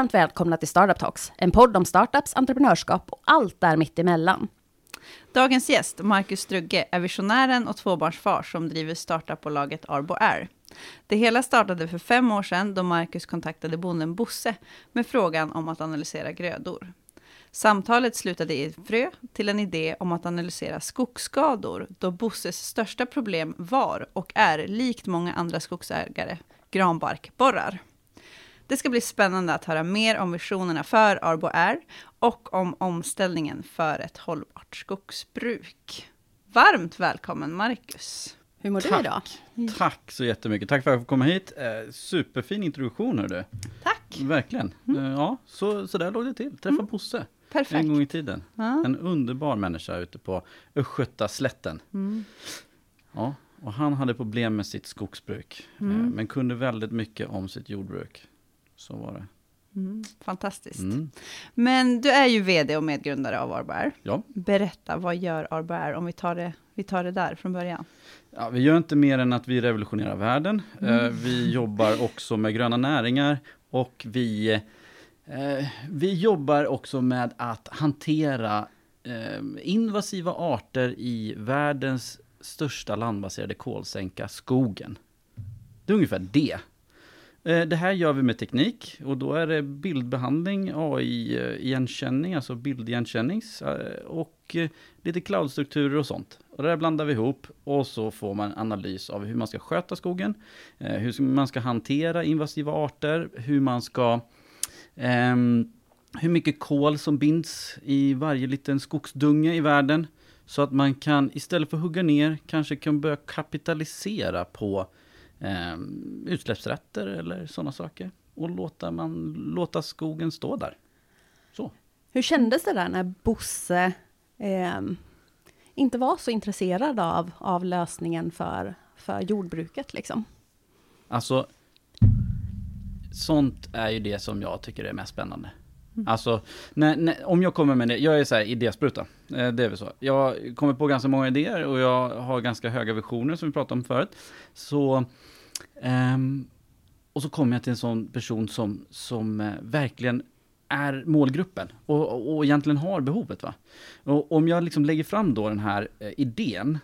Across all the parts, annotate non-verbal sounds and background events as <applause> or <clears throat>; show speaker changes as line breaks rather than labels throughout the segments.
Varmt välkomna till Startup Talks, en podd om startups, entreprenörskap och allt där mittemellan.
Dagens gäst, Marcus Strugge, är visionären och tvåbarnsfar som driver startupbolaget Arbo Air. Det hela startade för fem år sedan då Marcus kontaktade bonden Bosse med frågan om att analysera grödor. Samtalet slutade i ett frö till en idé om att analysera skogsskador, då Bosses största problem var och är, likt många andra skogsägare, granbarkborrar. Det ska bli spännande att höra mer om visionerna för Arbo Air och om omställningen för ett hållbart skogsbruk. Varmt välkommen Marcus!
Hur mår
Tack.
du idag?
Tack så jättemycket. Tack för att jag fick komma hit. Eh, superfin introduktion hördu.
Tack!
Verkligen. Eh, ja, så, så där låg det till. Träffa Bosse
Perfekt.
en gång i tiden.
Ja.
En underbar människa ute på Östgötaslätten.
Mm.
Ja, och han hade problem med sitt skogsbruk. Eh,
Mm.
men kunde väldigt mycket om sitt jordbruk. Så var det.
Mm. Fantastiskt.
Mm.
Men du är ju vd och medgrundare av Arbo Air.
Ja.
Berätta, vad gör Arbo Air? Om vi tar, det, vi tar det där från början.
Ja, vi gör inte mer än att vi revolutionerar världen.
Mm.
Eh, vi jobbar också med gröna näringar och vi, eh, vi jobbar också med att hantera eh, invasiva arter i världens största landbaserade kolsänka, skogen. Det är ungefär det. Eh, det här gör vi med teknik och då är det bildbehandling, AI-igenkänning, eh, alltså bildigenkänning, eh, och lite cloudstrukturer och sånt. Och det där blandar vi ihop och så får man en analys av hur man ska sköta skogen, hur man ska hantera invasiva arter, hur man ska ehm, hur mycket kol som binds i varje liten skogsdunge i världen. Så att man kan, istället för att hugga ner, kanske kan börja kapitalisera på ehm, utsläppsrätter eller sådana saker. Och låta, man, låta skogen stå där. Så.
Hur kändes det där när Bosse ehm, inte var så intresserad av, av lösningen för, för jordbruket liksom?
Alltså, sånt är ju det som jag tycker är mest spännande. Alltså, när, när, om jag kommer med det, jag är så här idéspruta, eh, det är väl så. Jag kommer på ganska många idéer och jag har ganska höga visioner som vi pratade om förut. Så, ehm, och så kommer jag till en sån person som, som eh, verkligen är målgruppen och, och, och egentligen har behovet. Va? Och om jag liksom lägger fram då den här eh, idén,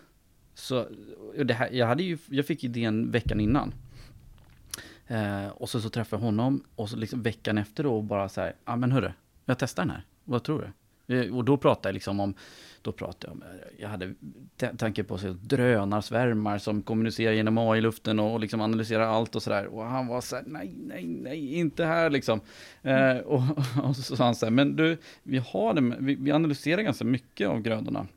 så, det här, jag, hade ju, jag fick idén veckan innan. Eh, och så, så träffade jag honom och så liksom veckan efter då bara så här, ja ah, men hörru, jag testar den här, vad tror du? Eh, och då pratade jag liksom om, då pratade jag om, eh, jag hade tanke på så drönarsvärmar som kommunicerar genom AI-luften och, och liksom analyserar allt och sådär. Och han var så här, nej, nej, nej, inte här liksom. Eh, och, <laughs> och så sa han så här, men du, vi har det, vi, vi analyserar ganska mycket av grödorna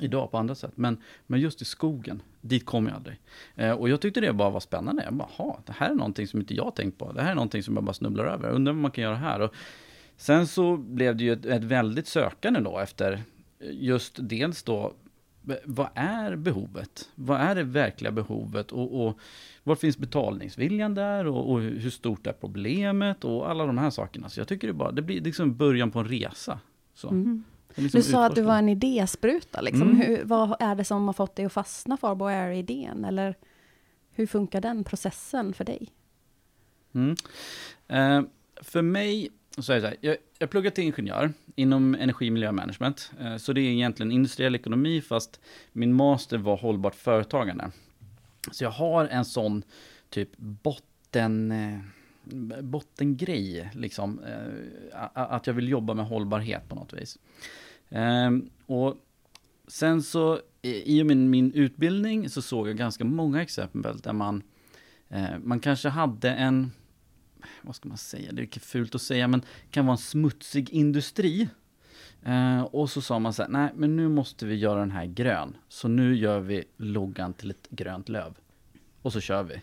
idag på andra sätt. Men, men just i skogen, dit kom jag aldrig. Eh, och jag tyckte det bara var spännande. Jag bara, ha, det här är någonting som inte jag tänkt på. Det här är någonting som jag bara snubblar över. Jag undrar vad man kan göra här. Och sen så blev det ju ett, ett väldigt sökande då efter eh, just dels då, vad är behovet? Vad är det verkliga behovet? Och, och var finns betalningsviljan där? Och, och hur stort är problemet? Och alla de här sakerna. Så jag tycker det bara, det blir liksom början på en resa. Så.
Mm.
Liksom
Du sa att du var en idéspruta, liksom.
Mm.
hur, vad är det som har fått dig att fastna för Arbo Air-idén? Eller hur funkar den processen för dig?
Mm. Eh, för mig så är det så här, jag, jag pluggar till ingenjör inom energi och miljömanagement. Eh, så det är egentligen industriell ekonomi fast min master var hållbart företagande. Så jag har en sån typ botten, eh, bottengrej, liksom. Eh, att jag vill jobba med hållbarhet på något vis. Eh, och sen så, i och med min utbildning så såg jag ganska många exempel där man Eh, man kanske hade en, vad ska man säga, det är lite fult att säga, men kan vara en smutsig industri. Eh, och så sa man så här, nej men nu måste vi göra den här grön, så nu gör vi loggan till ett grönt löv. Och så kör vi,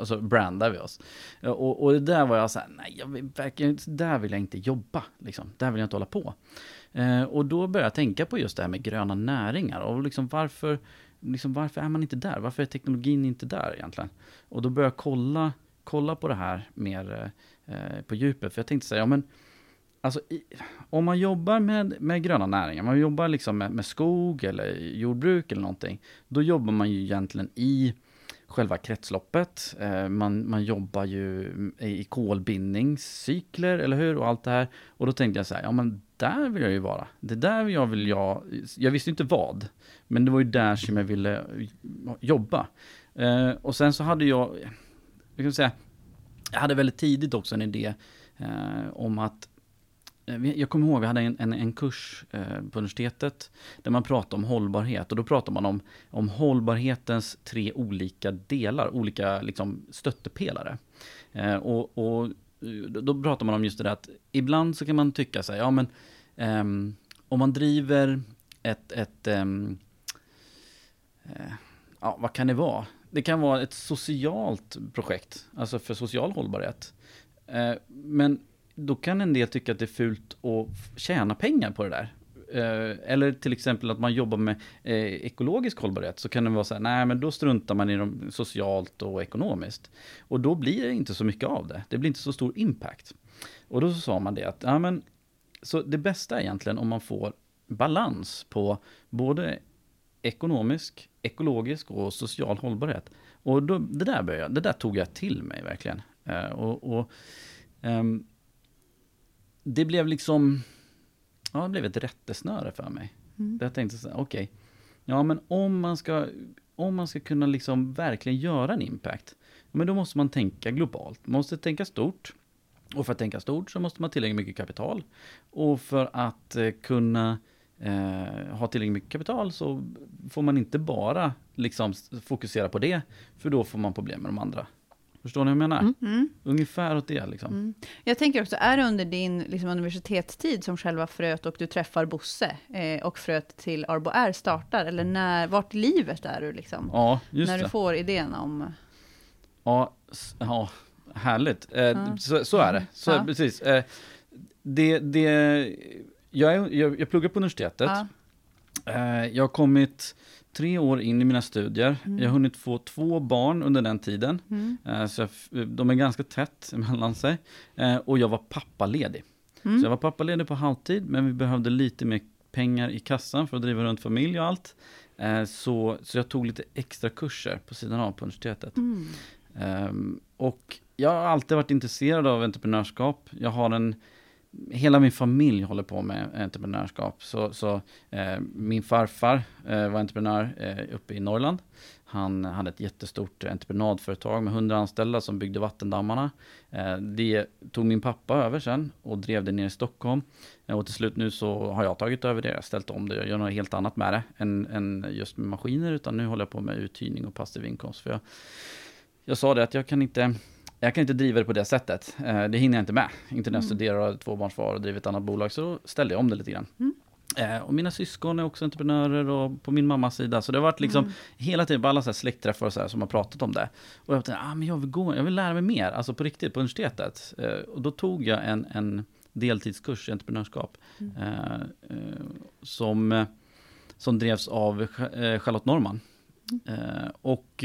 och så brandar vi oss. Och, och det där var jag så här, nej jag vill, verkligen, där vill jag inte jobba, liksom. där vill jag inte hålla på. Eh, och då började jag tänka på just det här med gröna näringar och liksom varför, liksom varför är man inte där? Varför är teknologin inte där egentligen? Och då började jag kolla, kolla på det här mer eh, på djupet. För jag tänkte säga, ja men alltså, i, om man jobbar med, med gröna näringar, man jobbar liksom med, med skog eller jordbruk eller någonting, då jobbar man ju egentligen i själva kretsloppet. Eh, man, man jobbar ju i kolbindningscykler, eller hur? Och allt det här. Och då tänkte jag så här, ja men där vill jag ju vara. Det där jag vill jag, jag visste inte vad, men det var ju där som jag ville eh, jobba. Eh, och sen så hade jag, jag kan säga, jag hade väldigt tidigt också en idé eh, om att Eh, jag kommer ihåg, vi hade en, en, en kurs eh, på universitetet där man pratade om hållbarhet och då pratade man om, om hållbarhetens tre olika delar, olika liksom, stöttepelare. Eh, och, och då pratar man om just det där att ibland så kan man tycka så här, ja men um, om man driver ett, ett um, uh, ja vad kan det vara? Det kan vara ett socialt projekt, alltså för social hållbarhet. Uh, men då kan en del tycka att det är fult att tjäna pengar på det där. Eh, eller till exempel att man jobbar med eh, ekologisk hållbarhet, så kan det vara så här, nej men då struntar man i dem socialt och ekonomiskt. Och då blir det inte så mycket av det, det blir inte så stor impact. Och då så sa man det att, ja men, så det bästa är egentligen om man får balans på både ekonomisk, ekologisk och social hållbarhet. Och då, det, där började, det där tog jag till mig verkligen. Eh, och, och um, det blev liksom, ja det blev ett rättesnöre för mig. Mm. Jag tänkte så okej, okay, ja men om man ska, om man ska kunna liksom verkligen göra en impact, men då måste man tänka globalt, man måste tänka stort. Och för att tänka stort så måste man tillräckligt mycket kapital. Och för att eh, kunna eh, ha tillräckligt mycket kapital så får man inte bara liksom fokusera på det, för då får man problem med de andra Förstår ni vad jag menar? Mm. mm. Ungefär åt det liksom. Mm.
Jag tänker också, är det under din liksom, universitetstid som själva fröet och du träffar Bosse eh, och fröet till Arbo R startar? Eller när, vart livet är du liksom?
Ja, just
När
det.
du får idén om...
Ja, ja härligt. Eh, ja. Så, så, är det. Så, ja. Precis. Eh, det, det, jag, är, jag, jag pluggar på universitetet. Eh, jag har kommit tre år in i mina studier. Mm. Jag har hunnit få två barn under den tiden. Mm. Eh, så jag, de är ganska tätt mellan sig. Eh, och jag var pappaledig. Mm. Så jag var pappaledig på halvtid, men vi behövde lite mer pengar i kassan för att driva runt familj och allt. Eh, så, så jag tog lite extra kurser på sidan av på universitetet. Mm. Ehm, och jag har alltid varit intresserad av entreprenörskap. Jag har en hela min familj håller på med entreprenörskap. Så, så eh, min farfar eh, var entreprenör eh, uppe i Norrland. Han hade ett jättestort entreprenadföretag med 100 anställda som byggde vattendammarna. Eh, det tog min pappa över sen och drev det ner i Stockholm. Eh, och till slut nu så har jag tagit över det, jag har ställt om det, jag gör något helt annat med det än, än just med maskiner, utan nu håller jag på med uthyrning och passiv inkomst. För jag, jag sa det att jag kan inte jag kan inte driva det på det sättet. Eh, det hinner jag inte med. Inte när jag mm. studerar och är tvåbarnsfar och driver ett annat bolag. Så då ställde jag om det lite grann. Mm. Eh, och mina syskon är också entreprenörer och på min mammas sida. Så det har varit liksom mm. hela tiden på alla så här släktträffar och så här som har pratat om det. Och jag tänkte, ah, men jag vill gå, jag vill lära mig mer, alltså på riktigt, på universitetet. Eh, och då tog jag en, en deltidskurs i entreprenörskap. Mm. Eh, eh som, som drevs av Charlotte Norman. Mm. och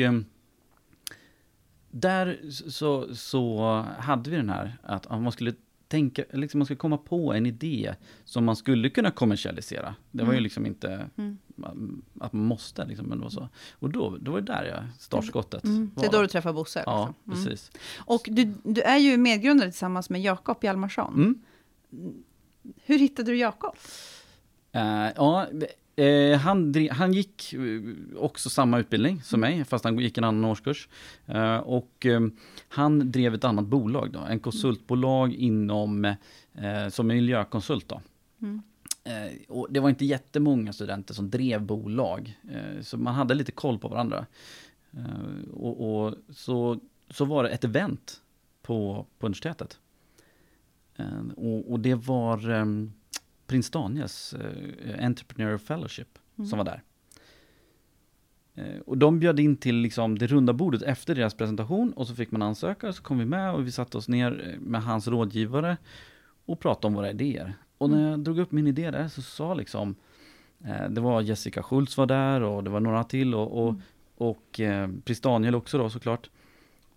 där så, så hade vi den här att man skulle tänka, liksom man skulle komma på en idé som man skulle kunna kommersialisera. Det var mm. ju liksom inte mm. att man måste, liksom, men det var så. Och då, då var det där jag, startskottet. Mm.
Det är då du träffar Bosse?
Ja, liksom. precis.
Och du, du är ju medgrundare tillsammans med Jakob Hjalmarsson. Mm. Hur hittade du Jakob?
Uh, ja, Eh, han, han gick eh, också samma utbildning som mig, fast han gick en annan årskurs. Eh, och eh, han drev ett annat bolag då, en konsultbolag inom, eh, som miljökonsult då. Mm. Eh, och det var inte jättemånga studenter som drev bolag, så man hade lite koll på varandra. och, och så, så var det ett event på, på universitetet. och, och det var prins Daniels eh, Entrepreneur Fellowship mm. som var där. Eh, och de bjöd in till liksom det runda bordet efter deras presentation och så fick man ansöka, så kom vi med och vi satte oss ner eh, med hans rådgivare och pratade om våra idéer. Och när mm. jag drog upp min idé där så sa liksom, eh, det var Jessica Schultz var där och det var några till och, och, mm. och eh, prins Daniel också då såklart.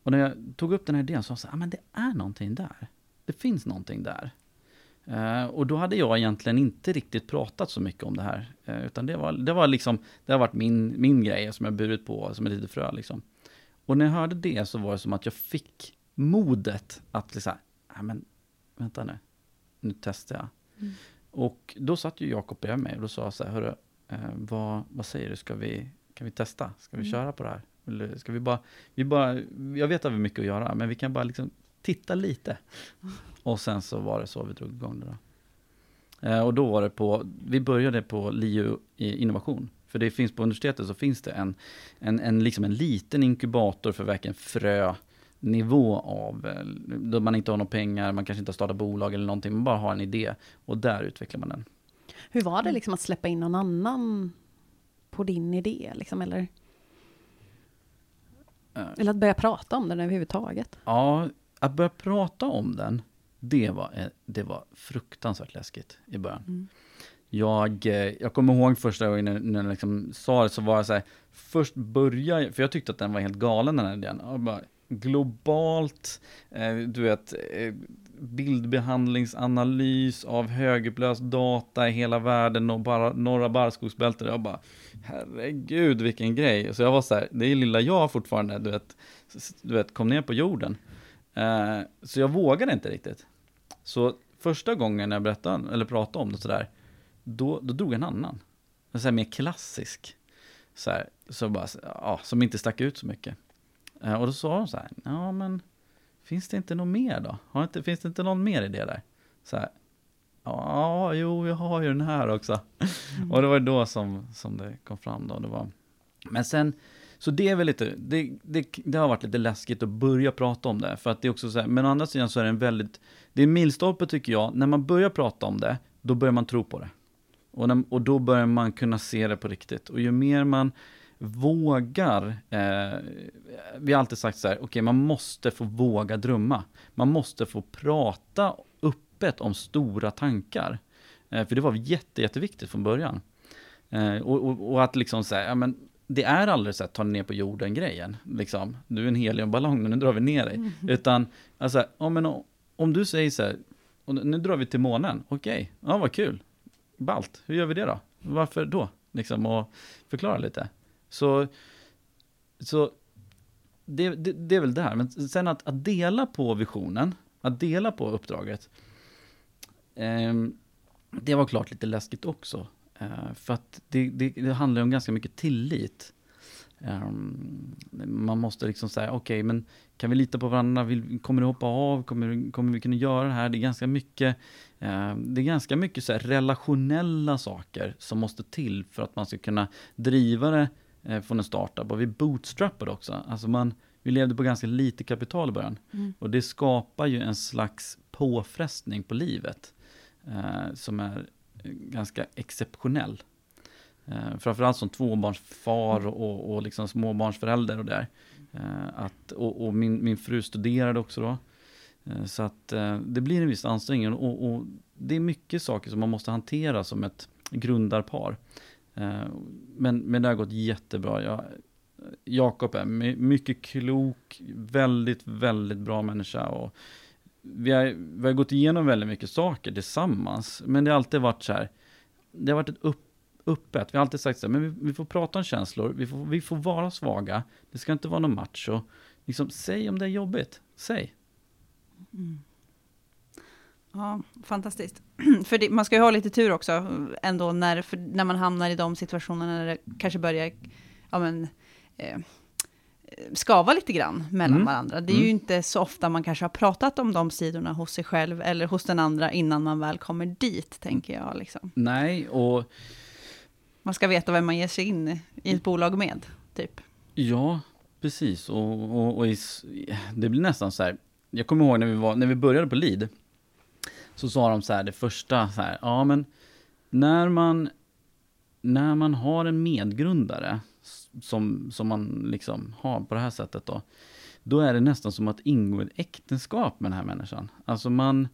Och när jag tog upp den här idén så sa jag, ah, men det är någonting där. Det finns någonting där. Uh, och då hade jag egentligen inte riktigt pratat så mycket om det här. Uh, utan det var, det var liksom, det har varit min, min grej som jag burit på som ett litet frö liksom. Och när jag hörde det så var det som att jag fick modet att liksom, nej men vänta nu, nu testar jag.
Mm.
Och då satt ju Jakob bredvid mig och då sa jag så här, hörru, eh, vad, vad säger du, ska vi, kan vi testa? Ska vi
Mm.
köra på det här? Eller ska vi bara, vi bara, jag vet att vi har mycket att göra, men vi kan bara liksom titta lite. Och sen så var det så vi drog igång det då. Eh, och då var det på, vi började på LiU innovation. För det finns på universitetet så finns det en, en, en, liksom en liten inkubator för verkligen frö nivå av, eh, då man inte har några pengar, man kanske inte har startat bolag eller någonting, man bara har en idé. Och där utvecklar man den.
Hur var det liksom att släppa in någon annan på din idé? Liksom, eller,
Eh,
eller att börja prata om den överhuvudtaget?
Ja, att börja prata om den, det var, eh, det var fruktansvärt läskigt i början.
Mm.
Jag, eh, jag kommer ihåg första gången när, när jag liksom sa det, så var jag så här, först börja, för jag tyckte att den var helt galen den här idén. Jag bara, globalt, eh, du vet, eh, bildbehandlingsanalys av högupplöst data i hela världen och bara norra barrskogsbältet. Jag bara, herregud vilken grej. Så jag var så här, det är lilla jag fortfarande, du vet, du vet kom ner på jorden. Eh, så jag vågade inte riktigt. Så första gången när jag berättade, eller pratade om det sådär, då, då drog en annan. En sån här mer klassisk. Så här, så bara, ja, som inte stack ut så mycket. Eh, och då sa de så här, ja men finns det inte något mer då? Har inte, finns det inte någon mer idé där? Så här, ja, jo, jag har ju den här också. <laughs> Och det var då som, som det kom fram då. Det var, men sen, så det är väl lite, det, det, det har varit lite läskigt att börja prata om det. För att det är också så här, men å andra sidan så är det en väldigt, det är en milstolpe tycker jag, när man börjar prata om det, då börjar man tro på det. Och, när, och då börjar man kunna se det på riktigt. Och ju mer man vågar, eh, vi har alltid sagt så här, okej man måste få våga drömma. Man måste få prata öppet om stora tankar. Eh, för det var jätte, jätteviktigt från början. Eh, och, och, och att liksom säga, ja men det är aldrig så att ta ner på jorden grejen. Liksom, du är en heliumballong, nu drar vi ner dig. Utan, alltså, ja, men om, om du säger så här, nu drar vi till månen, okej, ja vad kul, ballt, hur gör vi det då? Varför då? Liksom, och förklara lite. Så, så det, det, det är väl det här, men sen att, att dela på visionen, att dela på uppdraget, ehm, det var klart lite läskigt också. Eh, för att det, det, det handlar om ganska mycket tillit. Ehm, man måste liksom säga, okej, men kan vi lita på varandra? Vill, kommer du hoppa av? Kommer, kommer vi kunna göra det här? Det är ganska mycket, eh, det är ganska mycket så relationella saker som måste till för att man ska kunna driva det eh, från en startup. Och vi bootstrappade också. Alltså man, vi levde på ganska lite kapital i början.
Mm.
Och det skapar ju en slags påfrestning på livet. Eh, som är ganska exceptionell. Eh, framförallt som tvåbarnsfar och, och liksom småbarnsförälder och där. Eh, att, och och min, min fru studerade också då. Eh, så att eh, det blir en viss ansträngning och, och det är mycket saker som man måste hantera som ett grundarpar. Eh, men, men det har gått jättebra. Jag, Jakob är mycket klok, väldigt, väldigt bra människa och vi har, vi har gått igenom väldigt mycket saker tillsammans. Men det har alltid varit så här, det har varit ett upp, öppet. Vi har alltid sagt så här, men vi, vi får prata om känslor, vi får, vi får vara svaga. Det ska inte vara någon macho. Liksom, säg om det är jobbigt, säg. Mm.
Ja, fantastiskt. <clears throat> för det, man ska ju ha lite tur också, ändå när, för när man hamnar i de situationerna när det kanske börjar ja, men, eh, skava lite grann mellan
Mm.
varandra. Det är ju
Mm.
inte så ofta man kanske har pratat om de sidorna hos sig själv eller hos den andra innan man väl kommer dit, tänker jag. Liksom.
Nej, och
Man ska veta vem man ger sig in i ett bolag med, typ.
Ja, precis. Och, och, och i, det blir nästan så här. Jag kommer ihåg när vi, var, när vi började på LID. Så sa de så här, det första så här. Ja, men när man, när man har en medgrundare som, som man liksom har på det här sättet då. Då är det nästan som att ingå ett äktenskap med den här människan. Alltså man,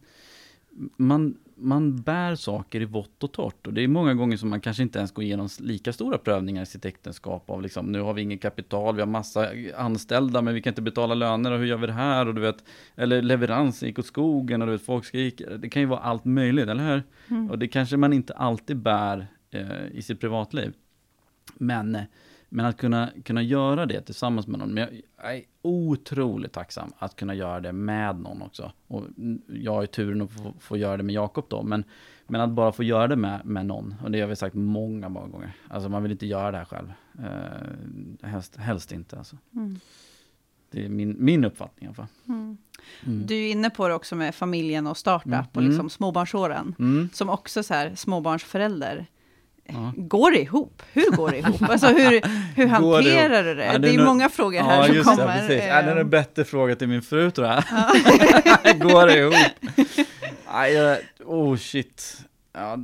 man, man bär saker i vått och torrt. Och det är många gånger som man kanske inte ens går igenom lika stora prövningar i sitt äktenskap. Av liksom, nu har vi inget kapital, vi har massa anställda, men vi kan inte betala löner. Och hur gör vi det här? Och du vet, eller leverans gick åt skogen och du vet, folk skriker. Det kan ju vara allt möjligt, eller hur? Och det kanske man inte alltid bär eh, i sitt privatliv. Men, Men att kunna, kunna göra det tillsammans med någon. Men jag, är otroligt tacksam att kunna göra det med någon också. Och jag har ju turen att få, få göra det med Jakob då. Men, men att bara få göra det med, med någon. Och det har vi sagt många, många gånger. Alltså man vill inte göra det här själv. Eh, helst, helst inte alltså.
Mm.
Det är min, min uppfattning i alla fall.
Mm.
Mm.
Du är inne på det också med familjen och startup
Mm.
och liksom småbarnsåren.
Mm.
Som också så här, småbarnsförälder.
Ja.
Går det ihop? Hur går det ihop? Alltså hur, hur <laughs>
det
hanterar du det?
Ja, det
det
är
är
nog-
många frågor här som
just det,
kommer.
precis. Ja, det är
Eh,
en bättre fråga till min fru tror jag. <laughs> Går det ihop? <laughs> Jag- oh shit. Ja,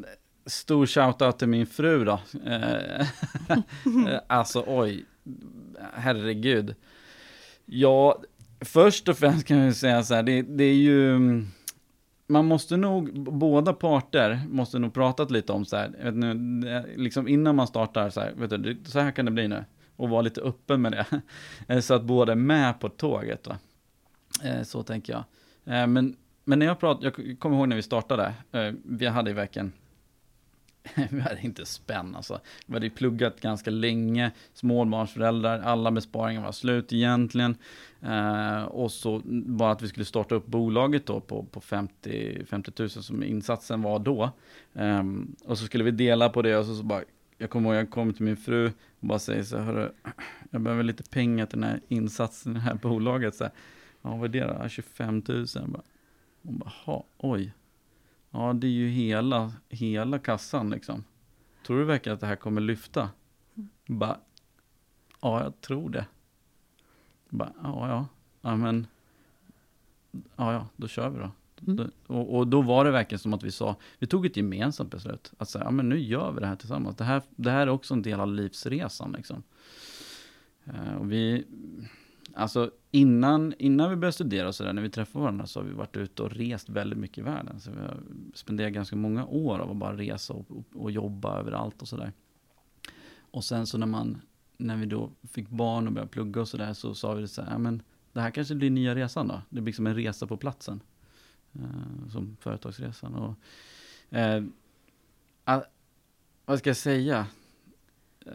stor shoutout till min fru då. Eh, alltså oj, herregud. Ja, först och främst kan jag säga så här, det, det är ju... Man måste nog, båda parter måste nog pratat lite om så här, vet nu, eh, liksom innan man startar så här, vet du, så här kan det bli nu. Och vara lite öppen med det. <laughs> Eh, så att båda är med på tåget. Va? Eh, så tänker jag. Men, men när jag pratade, jag kommer ihåg när vi startade, vi hade ju verkligen, <laughs> vi hade inte spänn alltså. Vi hade ju pluggat ganska länge, småbarnsföräldrar, alla besparingar var slut egentligen. Eh, och så bara att vi skulle starta upp bolaget då på, på 50, 50 000 som insatsen var då. Eh, och så skulle vi dela på det och så, så bara, jag kommer ihåg jag kom till min fru och bara säger så här, "Hörru, jag behöver lite pengar till den här insatsen i det här bolaget. Så här, ja, vad är det då? 25 000. Bara, hon bara, "Ha, oj. Ja, det är ju hela, hela kassan liksom. Tror du verkligen att det här kommer lyfta? Bara, ja, jag tror det. Bara, ja, ja, ja, men, ja, ja, då kör vi då.
Mm.
Och, och då var det verkligen som att vi sa, vi tog ett gemensamt beslut. Att säga, ja men nu gör vi det här tillsammans. Det här, det här är också en del av livsresan liksom. Eh, och vi, alltså innan, innan vi började studera och sådär, när vi träffade varandra så har vi varit ute och rest väldigt mycket i världen. Så vi har spenderat ganska många år av att bara resa och, och, och jobba överallt och sådär. Och sen så när man, när vi då fick barn och började plugga och sådär så sa vi det så här, ja men det här kanske blir nya resan då. Det blir som en resa på platsen. Eh, som företagsresan. Och, eh, ah, vad ska jag säga? Eh,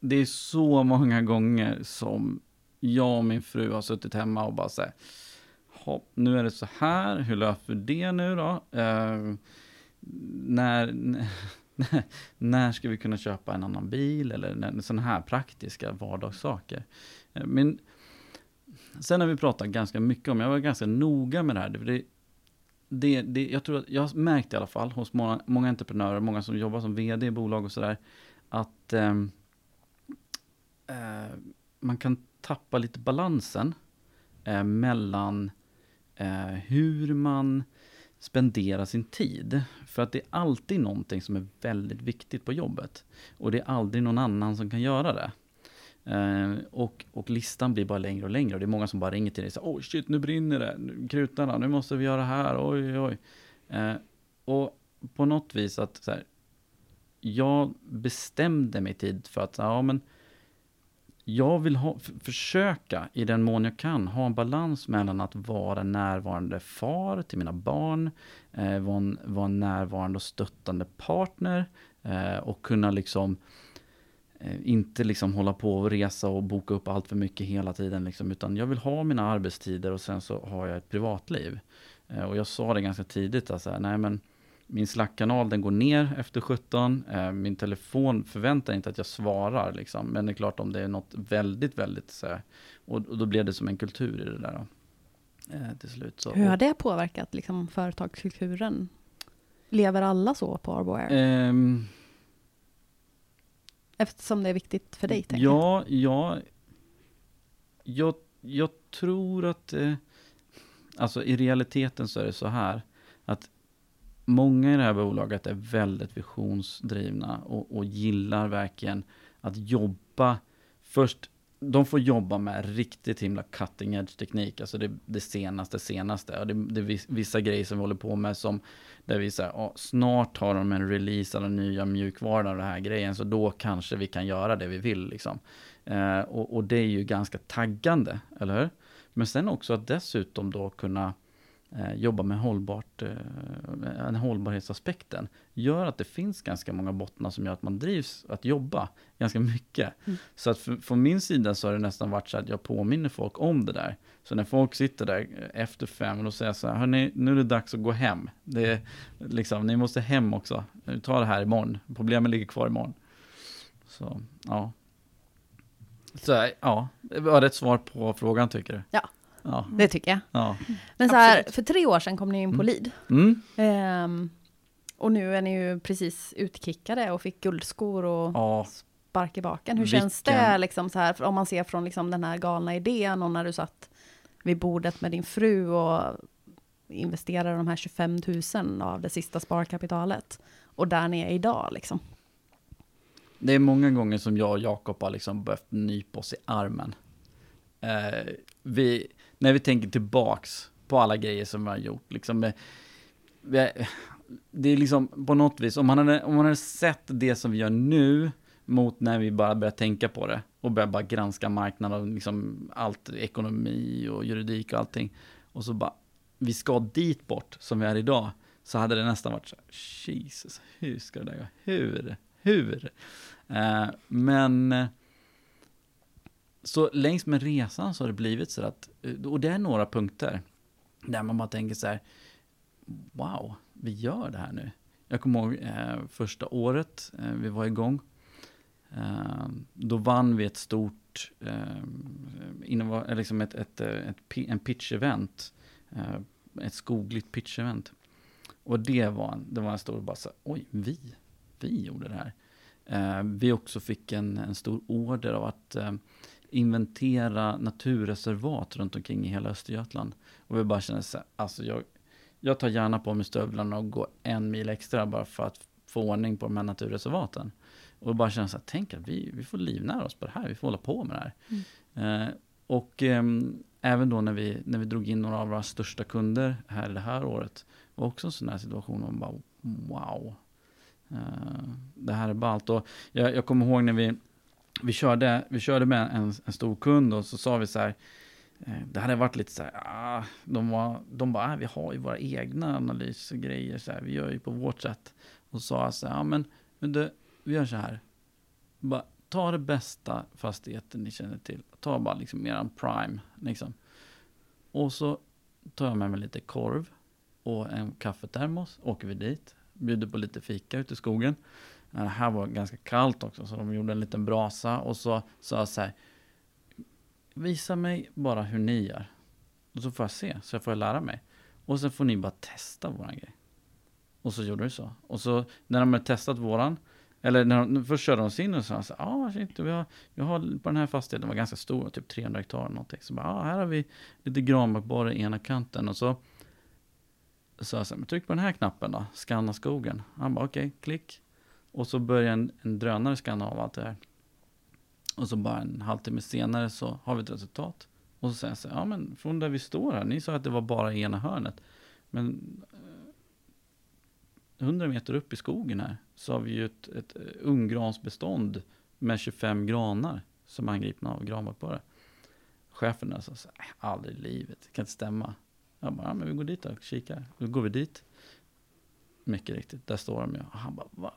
det är så många gånger som jag och min fru har suttit hemma och bara så här, "Hopp, nu är det så här, hur löser vi det nu då? Eh, när, <laughs> <laughs> när, ska vi kunna köpa en annan bil? Eller sådana här praktiska vardagssaker. Eh, Men sen har vi pratat ganska mycket om, jag var ganska noga med det här. Det, det, det, jag tror att, jag har märkt i alla fall hos många, många entreprenörer, många som jobbar som vd i bolag och sådär, att ehm, eh, man kan tappa lite balansen eh, mellan eh, hur man spendera sin tid. För att det är alltid någonting som är väldigt viktigt på jobbet. Och det är aldrig någon annan som kan göra det. Eh, och, och listan blir bara längre och längre. Och det är många som bara ringer till dig och säger Oj shit, nu brinner det. Nu- Krutarna, nu måste vi göra det här. Oj, oj. Eh, och på något vis att så här, jag bestämde mig tid för att ja, men jag vill ha, försöka i den mån jag kan ha en balans mellan att vara en närvarande far till mina barn, eh, vara, en, vara en närvarande och stöttande partner eh, och kunna liksom eh, inte liksom hålla på och resa och boka upp allt för mycket hela tiden liksom, utan jag vill ha mina arbetstider och sen så har jag ett privatliv. Eh, och jag sa det ganska tidigt, alltså, nej men min Slack-kanal den går ner efter 17. Eh, min telefon förväntar inte att jag svarar liksom. Men det är klart om det är något väldigt, väldigt så och, och då blev det som en kultur i det där. Då. Eh, till slut. Så,
Hur har det påverkat liksom, företagskulturen? Lever alla så på Arbo Air?
Ehm,
Eftersom det är viktigt för dig, tänker
ja, ja, jag, jag tror att, eh, alltså i realiteten så är det så här, många i det här bolaget är väldigt visionsdrivna och, och gillar verkligen att jobba, först, de får jobba med riktigt himla cutting edge teknik, alltså det, det senaste, senaste. Och det, det är vissa grejer som vi håller på med som, där vi säger, ja, snart har de en release av den nya mjukvaran och den här grejen, så då kanske vi kan göra det vi vill liksom. Eh, och, och det är ju ganska taggande, eller hur? Men sen också att dessutom då kunna jobba med hållbart, eh, en hållbarhetsaspekten gör att det finns ganska många bottnar som gör att man drivs att jobba ganska mycket.
Mm.
Så att för, från min sida så har det nästan varit så att jag påminner folk om det där. Så när folk sitter där eh, efter fem och säger så här, hörni, nu är det dags att gå hem. Det är, liksom, ni måste hem också. Ta det här imorgon. Problemen ligger kvar imorgon. Så, ja. Så, ja, var det ett svar på frågan tycker du?
Ja.
Ja.
Det tycker jag.
ja.
Men så här, för tre år sedan kom ni in på
Mm.
LID.
Mm.
Ehm, och nu är ni ju precis utkickade och fick guldskor och
Ja,
spark i baken. Hur känns det
Vilken-
liksom så här, för om man ser från liksom den här galna idén och när du satt vid bordet med din fru och investerade de här 25 000 av det sista sparkapitalet och där ni är idag liksom.
det är många gånger som jag och Jakob har liksom behövt nypa oss i armen. Eh, vi, när vi tänker tillbaks på alla grejer som vi har gjort, liksom, eh, vi, det är liksom på något vis, om man, hade, om man hade sett det som vi gör nu mot när vi bara börjar tänka på det och börjar bara granska marknaden och liksom allt, ekonomi och juridik och allting. Och så bara, vi ska dit bort som vi är idag. Så hade det nästan varit så här, Jesus, hur ska det där gå? Hur? Hur? Eh, men eh, så längs med resan så har det blivit så att, eh, och det är några punkter där man bara tänker så här, wow, vi gör det här nu. Jag kommer ihåg eh, första året eh, vi var igång. Eh, då vann vi ett stort, eh, eh liksom ett, ett, eh, ett, en pitch-event. Eh, ett skogligt pitch-event. Och det var, en- det var en stor, bara så här, oj, vi, vi gjorde det här. Eh, vi också fick en, en stor order av att eh, inventera naturreservat runt omkring i hela Östergötland. Och vi bara kände så här, alltså jag, jag tar gärna på mig stövlarna och går en mil extra bara för att få ordning på de här naturreservaten. Och bara känna så här, tänk att vi, vi får livnära oss på det här, vi får hålla på med det här. Eh, och ehm, även då när vi, när vi drog in några av våra största kunder här det här året, var också en sån här situation, man bara wow. Eh, det här är ballt. Och jag, jag kommer ihåg när vi, vi, körde, vi körde med en, en stor kund och så sa vi så här, eh, det hade varit lite så här, ah, de, var, de bara, ah, vi har ju våra egna analysgrejer, så här, vi gör ju på vårt sätt. Och så sa jag så här, ah, men, men du, vi gör så här, bara, ta det bästa fastigheten ni känner till, ta bara liksom eran prime, liksom. Och så tar jag med mig lite korv och en kaffetermos, åker vi dit, bjuder på lite fika ute i skogen. Det här var ganska kallt också, så de gjorde en liten brasa och så sa jag så här, visa mig bara hur ni gör. Och så får jag se, så jag får lära mig. Och sen får ni bara testa våran grej. Och så gjorde vi så. Och så när de hade testat våran, eller när de, först körde de sin och sa så ja ah, shit, vi har, vi har på den här fastigheten, den var ganska stor, typ 300 hektar eller någonting. Så bara, ah, här har vi lite granbarkborre i ena kanten. Och så sa jag så här, men tryck på den här knappen då, skanna skogen. Han bara okej, klick. Och så börjar en, en drönare skanna av allt det här. Och så bara en halvtimme senare så har vi ett resultat. Och så säger jag så här, ja men från där vi står här, ni sa att det var bara i ena hörnet. Men eh, 100 meter upp i skogen här så har vi ju ett, ett eh, unggransbestånd med 25 granar som är angripna av granbarkborre. Chefen där sa så här, aldrig i livet, det kan inte stämma. Jag bara, ja, men vi går dit och kikar. Då går vi dit. Mycket riktigt, där står de ju. Och han bara, va?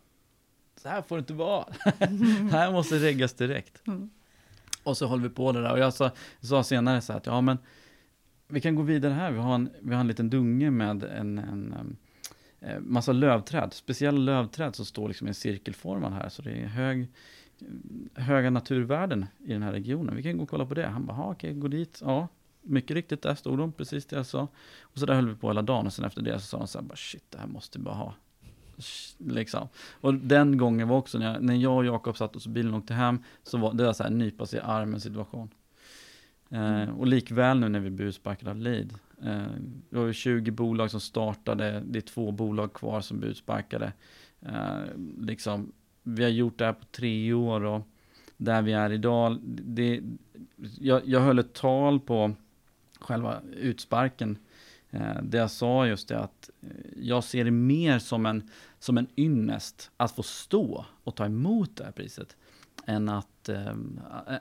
Så här får det inte vara. <laughs> här måste reggas direkt.
Mm.
Och så håller vi på det där. Och jag sa, sa senare så här att, ja men vi kan gå vidare här. Vi har en, vi har en liten dunge med en, en em, eh, massa lövträd. Speciella lövträd som står liksom i en cirkelformad här. Så det är hög, höga naturvärden i den här regionen. Vi kan gå och kolla på det. Han bara, "Ja, okej, gå dit. Ja, mycket riktigt, där stod de, precis det jag sa. Och så där höll vi på hela dagen och sen efter det så sa de så här, bara, shit, det här måste vi bara ha. Liksom. Och den gången var också när jag, när jag och Jakob satt oss i bilen och åkte hem, så var det var så här nypa sig i armen situation. Eh, och likväl nu när vi blir utsparkade av Lead. Eh, det var ju 20 bolag som startade, det är två bolag kvar som blir utsparkade. Eh, liksom, vi har gjort det här på tre år och där vi är idag, det, jag, jag höll ett tal på själva utsparken Eh, där jag sa just det att eh, jag ser det mer som en, som en ynnest att få stå och ta emot det här priset. Än att, eh,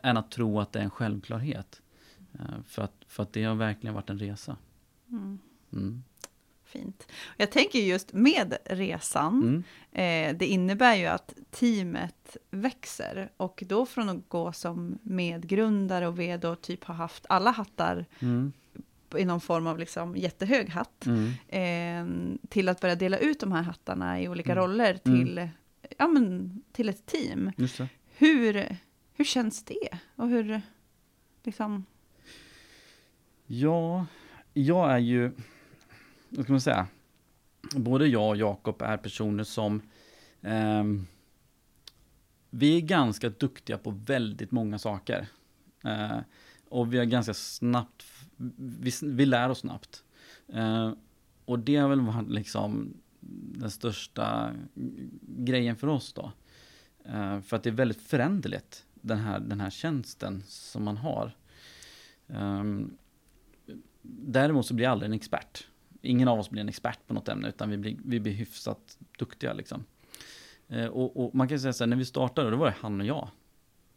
än att tro att det är en självklarhet. Eh, för, att, för att det har verkligen varit en resa.
Mm.
Mm.
Fint. Jag tänker just med resan,
Mm.
eh, det innebär ju att teamet växer. Och då från att gå som medgrundare och vd och typ ha haft alla hattar
Mm.
I någon form av liksom jättehög hatt,
Mm.
eh, till att börja dela ut de här hattarna i olika
Mm.
roller till, ja, men, till ett team. Hur, hur känns det? Och hur, liksom,
Ja, jag är ju, vad ska man säga, både jag och Jakob är personer som, ehm, vi är ganska duktiga på väldigt många saker. Eh, och vi är ganska snabbt, vi, vi lär oss snabbt. Eh, och det har väl varit liksom den största grejen för oss då. Eh, för att det är väldigt föränderligt, den här, den här tjänsten som man har. Eh, Däremot så blir jag aldrig en expert. Ingen av oss blir en expert på något ämne, utan vi blir, vi blir hyfsat duktiga liksom. Eh, och, och man kan säga så här, när vi startade, då var det han och jag.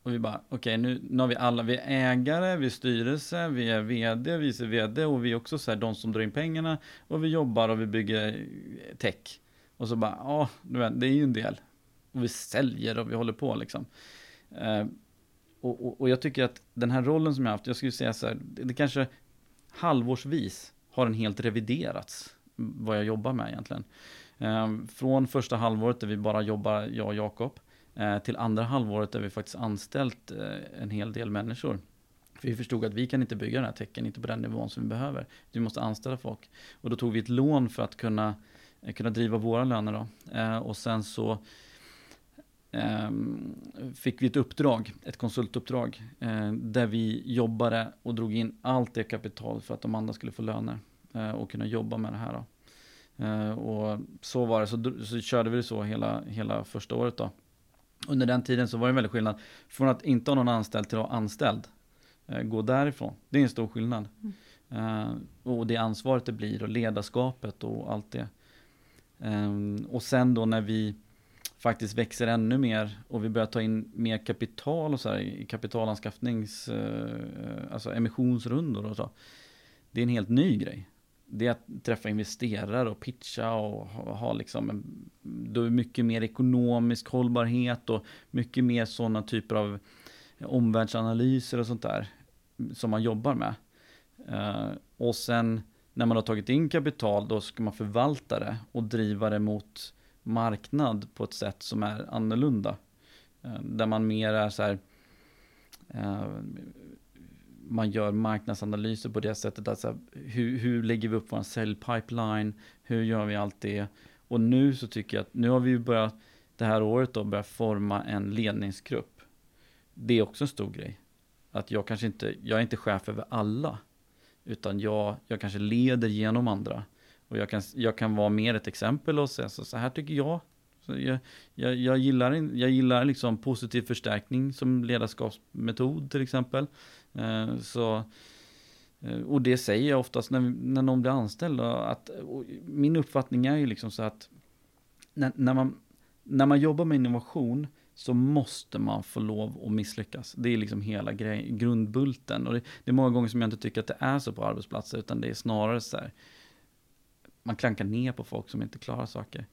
Och vi bara, okej, nu, nu har vi alla, vi är ägare, vi är styrelse, vi är vd, vice vd och vi är också så här, de som drar in pengarna. Och vi jobbar och vi bygger tech. Och så bara, ja, det är ju en del. Och vi säljer och vi håller på liksom. Eh, och, och, och jag tycker att den här rollen som jag har haft, jag skulle säga så här, det, det kanske halvårsvis har den helt reviderats, vad jag jobbar med egentligen. Eh, från första halvåret där vi bara jobbar, jag och Jakob, eh, Eh, till andra halvåret där vi faktiskt anställt eh, en hel del människor. För vi förstod att vi kan inte bygga den här tecken, inte på den nivån som vi behöver. Vi måste anställa folk. Och då tog vi ett lån för att kunna, eh, kunna driva våra löner då. Och sen så ehm, fick vi ett uppdrag, ett konsultuppdrag, där vi jobbade och drog in allt det kapital för att de andra skulle få löner och kunna jobba med det här. Då. Och så var det, så, så körde vi det så hela, hela första året då. Under den tiden så var det en väldigt skillnad från att inte ha någon anställd till att ha anställd. Eh, gå därifrån, det är en stor skillnad. Eh, och det ansvaret det blir och ledarskapet och allt det. Ehm, och sen då när vi faktiskt växer ännu mer och vi börjar ta in mer kapital och så här i kapitalanskaffnings, eh, alltså emissionsrundor och så. Det är en helt ny grej. Det är att träffa investerare och pitcha och ha, liksom en, då är mycket mer ekonomisk hållbarhet och mycket mer sådana typer av omvärldsanalyser och sånt där som man jobbar med. Uh, och sen när man har tagit in kapital då ska man förvalta det och driva det mot marknad på ett sätt som är annorlunda. Uh, Där man mer är så här, uh, man gör marknadsanalyser på det sättet att så här, hur, hur lägger vi upp vår säljpipeline, hur gör vi allt det? Och nu så tycker jag att nu har vi ju börjat det här året då börjat forma en ledningsgrupp. Det är också en stor grej. Att jag kanske inte, jag är inte chef över alla. Utan jag, jag kanske leder genom andra. Och jag kan, jag kan vara mer ett exempel och säga så, så här tycker jag. Så jag, jag, jag gillar, jag gillar liksom positiv förstärkning som ledarskapsmetod till exempel. Eh, så, eh, och det säger jag oftast när, när någon blir anställd. Att, min uppfattning är ju liksom så att när, när, man, när man jobbar med innovation så måste man få lov att misslyckas. Det är liksom hela grej, grundbulten. Och det, det är många gånger som jag inte tycker att det är så på arbetsplatser, utan det är snarare så här, man klankar ner på folk som inte klarar saker.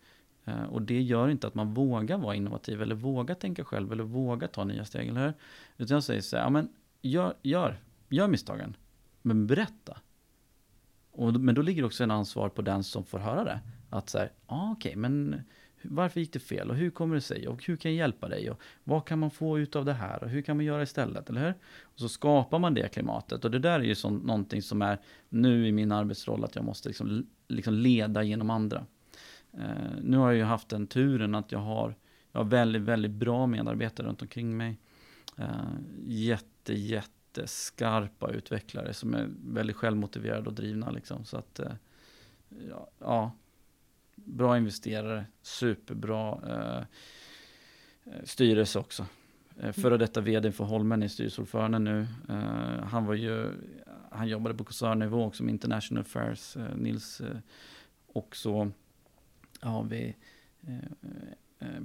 Eh, och det gör inte att man vågar vara innovativ, eller vågar tänka själv, eller vågar ta nya steg, eller hur? Utan jag säger så här, ja men gör, gör, gör misstagen, men berätta. Och, men då ligger också en ansvar på den som får höra det. Att så här, ah, okej, men varför gick det fel och hur kommer det sig och hur kan jag hjälpa dig och vad kan man få ut av det här och hur kan man göra istället, eller hur? Och så skapar man det klimatet och det där är ju så, någonting som är nu i min arbetsroll att jag måste liksom, liksom leda genom andra. Uh, nu har jag ju haft den turen att jag har, jag har väldigt, väldigt bra medarbetare runt omkring mig. Uh, jätte, jätteskarpa utvecklare som är väldigt självmotiverade och drivna liksom. Så att, eh, ja, ja, bra investerare, superbra eh, eh, styrelse också. Eh, före detta vd för Holmen är styrelseordförande nu. Eh, han var ju, han jobbade på koncernnivå också med International Affairs, eh, Nils. Eh, och så har vi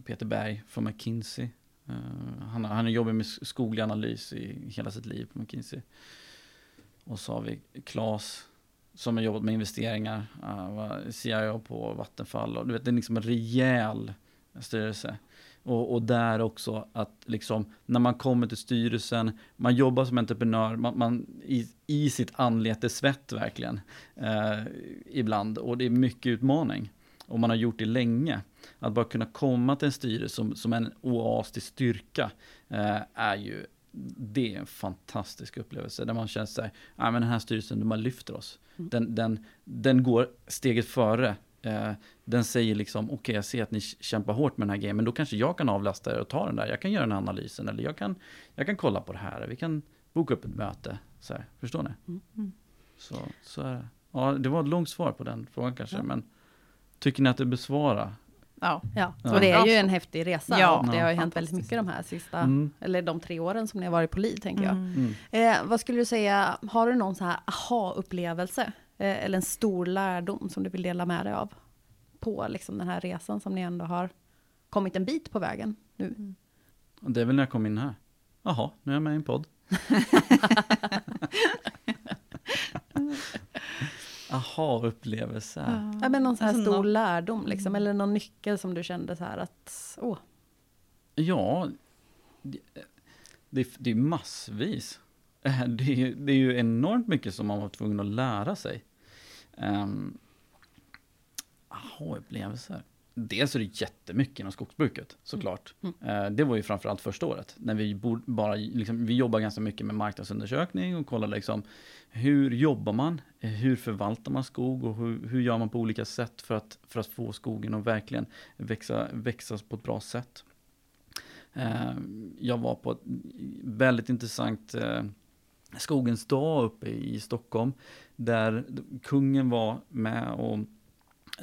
Peter Berg från McKinsey. Eh, han, han har jobbat med skoglig analys i hela sitt liv på McKinsey. Och så har vi Claes som har jobbat med investeringar, uh, var CIO på Vattenfall och du vet, det är liksom en rejäl styrelse. Och, och, där också att liksom, när man kommer till styrelsen, man jobbar som entreprenör, man, man i, i sitt anlete svett verkligen, eh, ibland. Och det är mycket utmaning. Och man har gjort det länge. Att bara kunna komma till en styrelse som, som en oas till styrka, eh, är ju, det är en fantastisk upplevelse. Där man känner sig, ja men den här styrelsen, de bara lyfter oss. Mm. Den, den, den går steget före Eh, den säger liksom, okej okay, jag ser att ni kämpar hårt med den här grejen, men då kanske jag kan avlasta er och ta den där. Jag kan göra den här analysen, eller jag kan, jag kan kolla på det här, vi kan boka upp ett möte. Så här, förstår ni? Mm. mm. Så, så är det. Ja, det var ett långt svar på den frågan kanske, ja. men tycker ni att det besvarar?
Ja. ja, och det är ju en häftig resa. Ja, och det har ju hänt väldigt mycket de här sista, mm. eller de tre åren som ni har varit på LID, tänker jag. Mm. mm. Eh, vad skulle du säga, har du någon så här aha-upplevelse Eh, eller en stor lärdom som du vill dela med dig av på liksom den här resan som ni ändå har kommit en bit på vägen nu? Mm.
Det är väl när jag kom in här. Jaha, nu är jag med i en podd. <laughs> <laughs> Aha-upplevelse.
Ja, men någon sån här alltså stor någon... lärdom, liksom, mm. eller någon nyckel som du kände så här att, åh.
Ja, det, det, det är massvis. <laughs> Det är, det är ju enormt mycket som man var tvungen att lära sig. Um, aha-upplevelser. Dels är det jättemycket inom skogsbruket såklart. Mm. Mm. Uh, det var ju framförallt första året. När vi bara, liksom, vi jobbar ganska mycket med marknadsundersökning och kollar liksom hur jobbar man? Hur förvaltar man skog och hur, hur gör man på olika sätt för att, för att få skogen att verkligen växa, växa på ett bra sätt. Uh, jag var på ett väldigt intressant Skogens dag uppe i Stockholm, där kungen var med och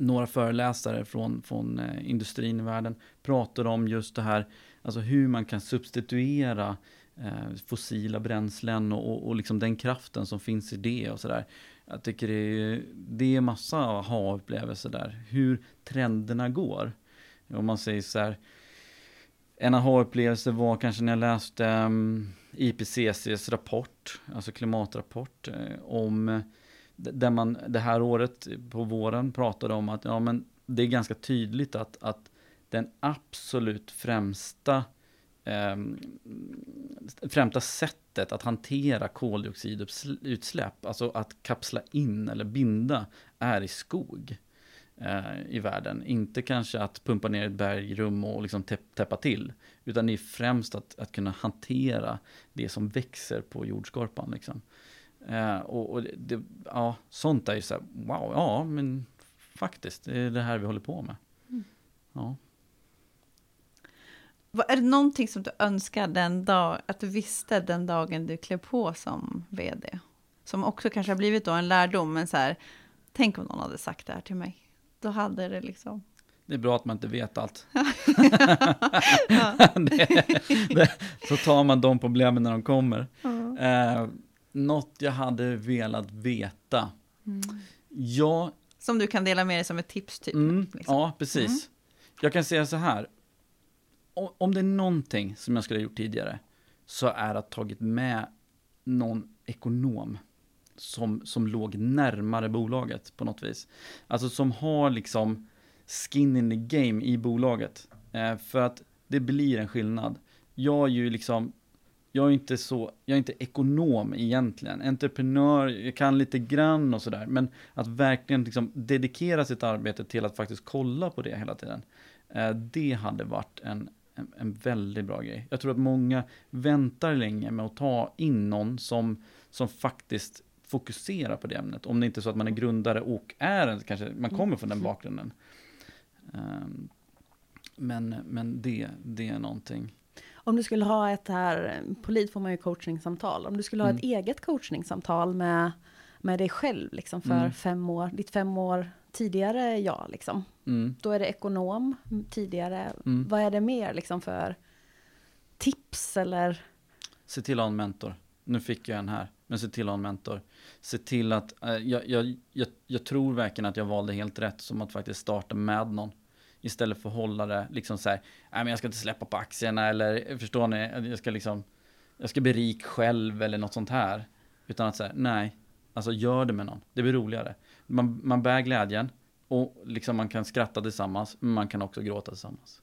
några föreläsare från, från eh, industrin i världen pratade om just det här, alltså hur man kan substituera eh, fossila bränslen och, och liksom den kraften som finns i det och sådär. Jag tycker det är, det är massa aha-upplevelser där, hur trenderna går. Om man säger så här, en aha-upplevelse var kanske när jag läste mm, um, IPCCs rapport, alltså klimatrapport, eh, om där man det här året på våren pratade om att ja, men det är ganska tydligt att, att den absolut främsta eh, främsta sättet att hantera koldioxidutsläpp, alltså att kapsla in eller binda, är i skog eh, i världen. Inte kanske att pumpa ner ett bergrum och liksom täppa till. Utan det är främst att, att kunna hantera det som växer på jordskorpan. Liksom. Eh, och, och det, ja, sånt är ju så här, wow, ja men faktiskt, det är det här vi håller på med. Mm. Ja.
Är det någonting som du önskar den dag, att du visste den dagen du klev på som vd? Som också kanske har blivit då en lärdom, men så här, tänk om någon hade sagt det här till mig. Då hade det liksom...
Det är bra att man inte vet allt. <laughs> <laughs> det, det, så tar man de problemen när de kommer. Ja. Eh, något jag hade velat veta. Mm. Ja,
som du kan dela med dig som ett tips typ?
Mm, liksom. Ja, precis. Mm. Jag kan säga så här. Om det är någonting som jag skulle ha gjort tidigare så är att tagit med någon ekonom som, som låg närmare bolaget på något vis. Alltså som har liksom skin in the game i bolaget. Eh, för att det blir en skillnad. Jag är ju liksom, jag är inte så, jag är inte ekonom egentligen. Entreprenör, jag kan lite grann och sådär. Men att verkligen liksom dedikera sitt arbete till att faktiskt kolla på det hela tiden. Eh, det hade varit en, en, en väldigt bra grej. Jag tror att många väntar länge med att ta in någon som, som faktiskt fokusera på det ämnet. Om det inte är så att man är grundare och är kanske man kommer från den mm. bakgrunden. Um, men, men det, det är någonting.
Om du skulle ha ett här, på LID får man ju coachningssamtal. Om du skulle ha mm. ett eget coachningssamtal med, med dig själv liksom för mm. fem år, ditt fem år tidigare jag liksom. Mm. Då är det ekonom tidigare. Mm. Vad är det mer liksom för tips eller?
Se till att ha en mentor. Nu fick jag en här. Men se till att ha en mentor. Se till att, äh, jag, jag, jag, jag, tror verkligen att jag valde helt rätt som att faktiskt starta med någon. Istället för att hålla det liksom så här, nej men jag ska inte släppa på aktierna eller förstår ni, jag ska liksom, jag ska bli rik själv eller något sånt här. Utan att säga, nej, Alltså gör det med någon. Det blir roligare. Man, man bär glädjen och liksom man kan skratta tillsammans, men man kan också gråta tillsammans.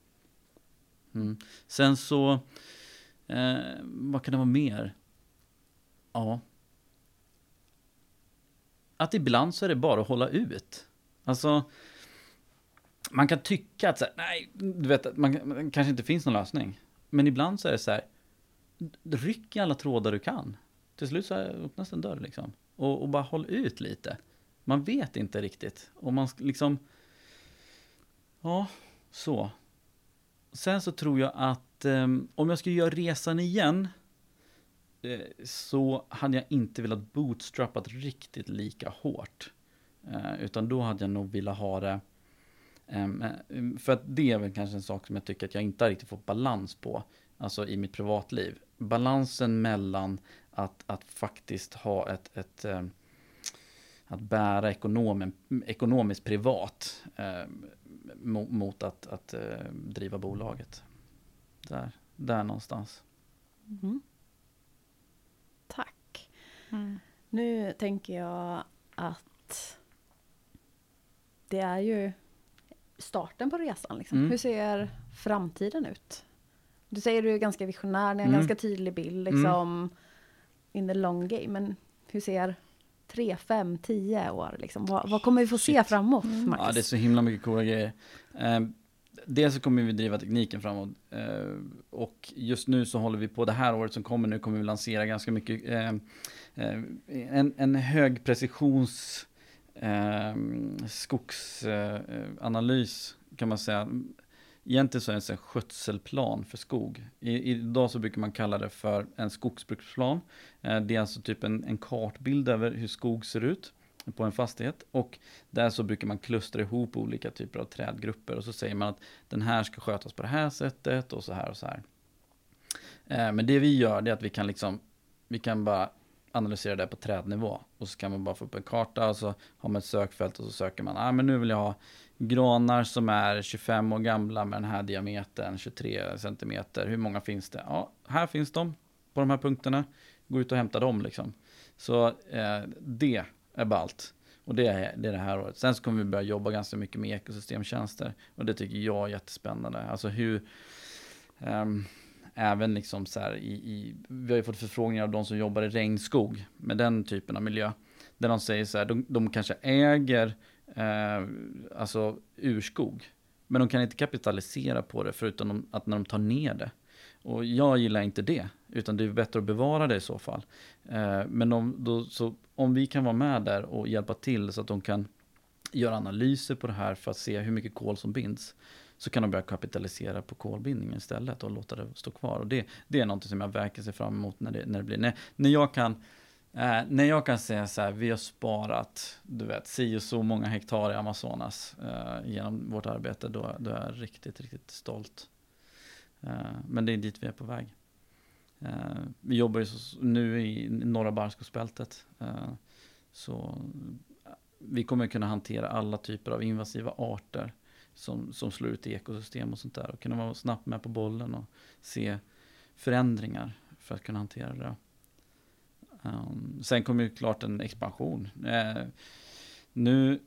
Mm. Sen så, eh, vad kan det vara mer? Ja. Att ibland så är det bara att hålla ut. Alltså, man kan tycka att så här, nej, du vet, man, man kanske inte finns någon lösning. Men ibland så är det så här, ryck i alla trådar du kan. Till slut så öppnas en dörr liksom. Och, och bara håll ut lite. Man vet inte riktigt. Och man liksom... Ja, så. Sen så tror jag att eh, om jag skulle göra resan igen eh, så hade jag inte velat bootstrappat riktigt lika hårt. Eh, utan då hade jag nog velat ha det för att det är väl kanske en sak som jag tycker att jag inte har riktigt fått balans på. Alltså i mitt privatliv. Balansen mellan att, att faktiskt ha ett, ett ehm, att bära ekonomen, ekonomiskt privat eh, mot, att, att eh, driva bolaget. Där, där någonstans.
Mm. Tack. Mm. Nu tänker jag att det är ju starten på resan. Liksom. Mm. Hur ser framtiden ut? Du säger du är ganska visionär, ni har en mm. ganska tydlig bild liksom, in the long game. Men hur ser tre, fem, tio år? Liksom? Vad, vad kommer vi få Shit. se framåt, mm.
Ja, det är så himla mycket coola grejer. Eh, dels så kommer vi driva tekniken framåt. Eh, och just nu så håller vi på, det här året som kommer nu, kommer vi lansera ganska mycket, eh, eh en, en hög precisions eh, skogsanalys kan man säga Egentligen så är det en skötselplan för skog. I, idag så brukar man kalla det för en skogsbruksplan. Eh, det är alltså typ en, en kartbild över hur skog ser ut på en fastighet. Och där så brukar man klustra ihop olika typer av trädgrupper. Och så säger man att den här ska skötas på det här sättet och så här och så här. Eh, men det vi gör det är att vi kan liksom, vi kan bara analysera det på trädnivå. Och så kan man bara få upp en karta och så har man ett sökfält och så söker man, ah, men nu vill jag ha granar som är 25 år gamla med den här diametern, 23 centimeter. Hur många finns det? Ja, här finns de på de här punkterna. Gå ut och hämta dem liksom. Så eh, det är ballt. Och det är, det är det här året. Sen så kommer vi börja jobba ganska mycket med ekosystemtjänster. Och det tycker jag är jättespännande. Alltså hur... Um, även liksom så här i, i, vi har ju fått förfrågningar av de som jobbar i regnskog med den typen av miljö. Där de säger så här, de, de kanske äger eh, alltså urskog. Men de kan inte kapitalisera på det förutom att när de tar ner det. Och jag gillar inte det, utan det är bättre att bevara det i så fall. Eh, men de, då, så, om vi kan vara med där och hjälpa till så att de kan göra analyser på det här för att se hur mycket kol som binds. Så kan de börja kapitalisera på kolbindningen istället och låta det stå kvar. Och det, det är något som jag verkar se fram emot när det, när det blir. När, när jag kan Eh, när jag kan säga så här, vi har sparat, du vet, si och så många hektar i Amazonas eh, genom vårt arbete, då, då är jag riktigt, riktigt stolt. Eh, men det är dit vi är på väg. Eh, vi jobbar ju nu i norra barrskogsbältet. Eh, så vi kommer kunna hantera alla typer av invasiva arter som, som slår ut i ekosystem och sånt där. Och kunna vara snabbt med på bollen och se förändringar för att kunna hantera det. Um, sen kommer ju klart en expansion. Uh, nu,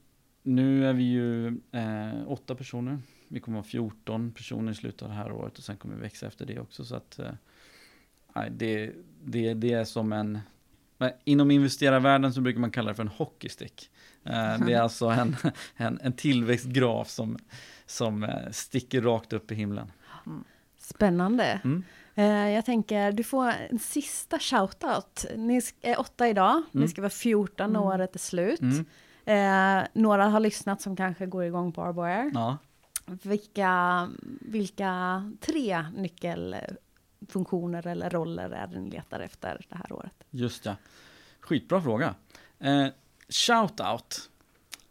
nu är vi ju uh, åtta personer. Vi kommer vara 14 personer i slutet av det här året och sen kommer vi växa efter det också. Så att uh, det, det, det är som en... Inom investerarvärlden så brukar man kalla det för en hockeystick. Det är alltså en, <laughs> en, en tillväxtgraf som, som sticker rakt upp i himlen.
Spännande. Mm. Eh, jag tänker, du får en sista shoutout. Ni är åtta idag, mm. ni ska vara 14 när mm. året är slut. Mm. Eh, några har lyssnat som kanske går igång på Arboair. Ja. Vilka, vilka tre nyckelfunktioner eller roller är det ni letar efter det här året?
Just ja. Skitbra fråga. Eh, shoutout.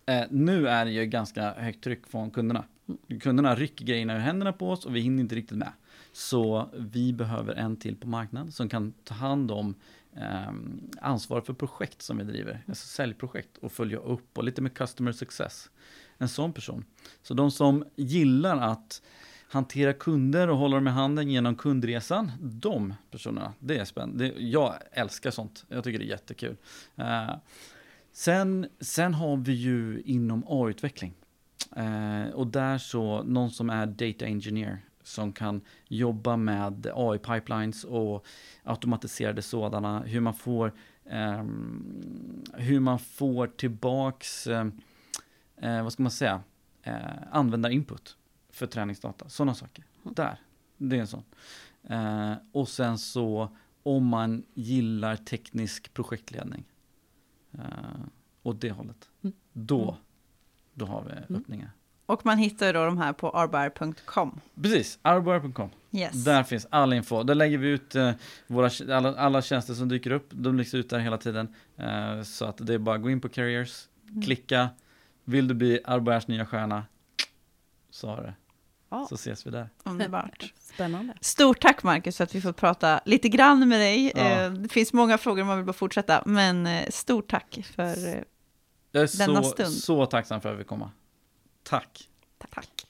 Eh, nu är det ju ganska högt tryck från kunderna. Mm. Kunderna rycker grejerna ur händerna på oss och vi hinner inte riktigt med. Så vi behöver en till på marknaden som kan ta hand om eh, ansvar för projekt som vi driver, alltså säljprojekt och följa upp och lite med customer success. En sån person. Så de som gillar att hantera kunder och hålla dem i handen genom kundresan, de personerna, det är spännande. jag älskar sånt, jag tycker det är jättekul. Eh, Sen, sen har vi ju inom AI-utveckling. Eh, och där så, någon som är data engineer som kan jobba med AI-pipelines och automatiserade sådana, hur man får, eh, hur man får tillbaks, eh, eh vad ska man säga, eh, användarinput för träningsdata, sådana saker.
Mm.
Där, det är en sån. Eh, och sen så, om man gillar teknisk projektledning, eh, åt det hållet,
Mm.
då,
Mm.
då har vi
Mm.
öppningar.
Och man hittar då de här på arbar.com.
Precis, arboar.com.
Yes.
Där finns all info. Där lägger vi ut eh, våra, alla, alla tjänster som dyker upp. De läggs ut där hela tiden. Eh, så att det är bara att gå in på Careers,
Mm.
klicka. Vill du bli Arboars nya stjärna? Så har det.
Ja.
Så ses vi där.
Underbart. <laughs>
Spännande.
Stort tack Marcus för att vi får prata lite grann med dig.
Ja.
Eh, Det finns många frågor man vill bara fortsätta, men eh, stort tack för...
Jag är
Denna
så,
stund.
så tacksam för att vi komma. Tack.
Tack.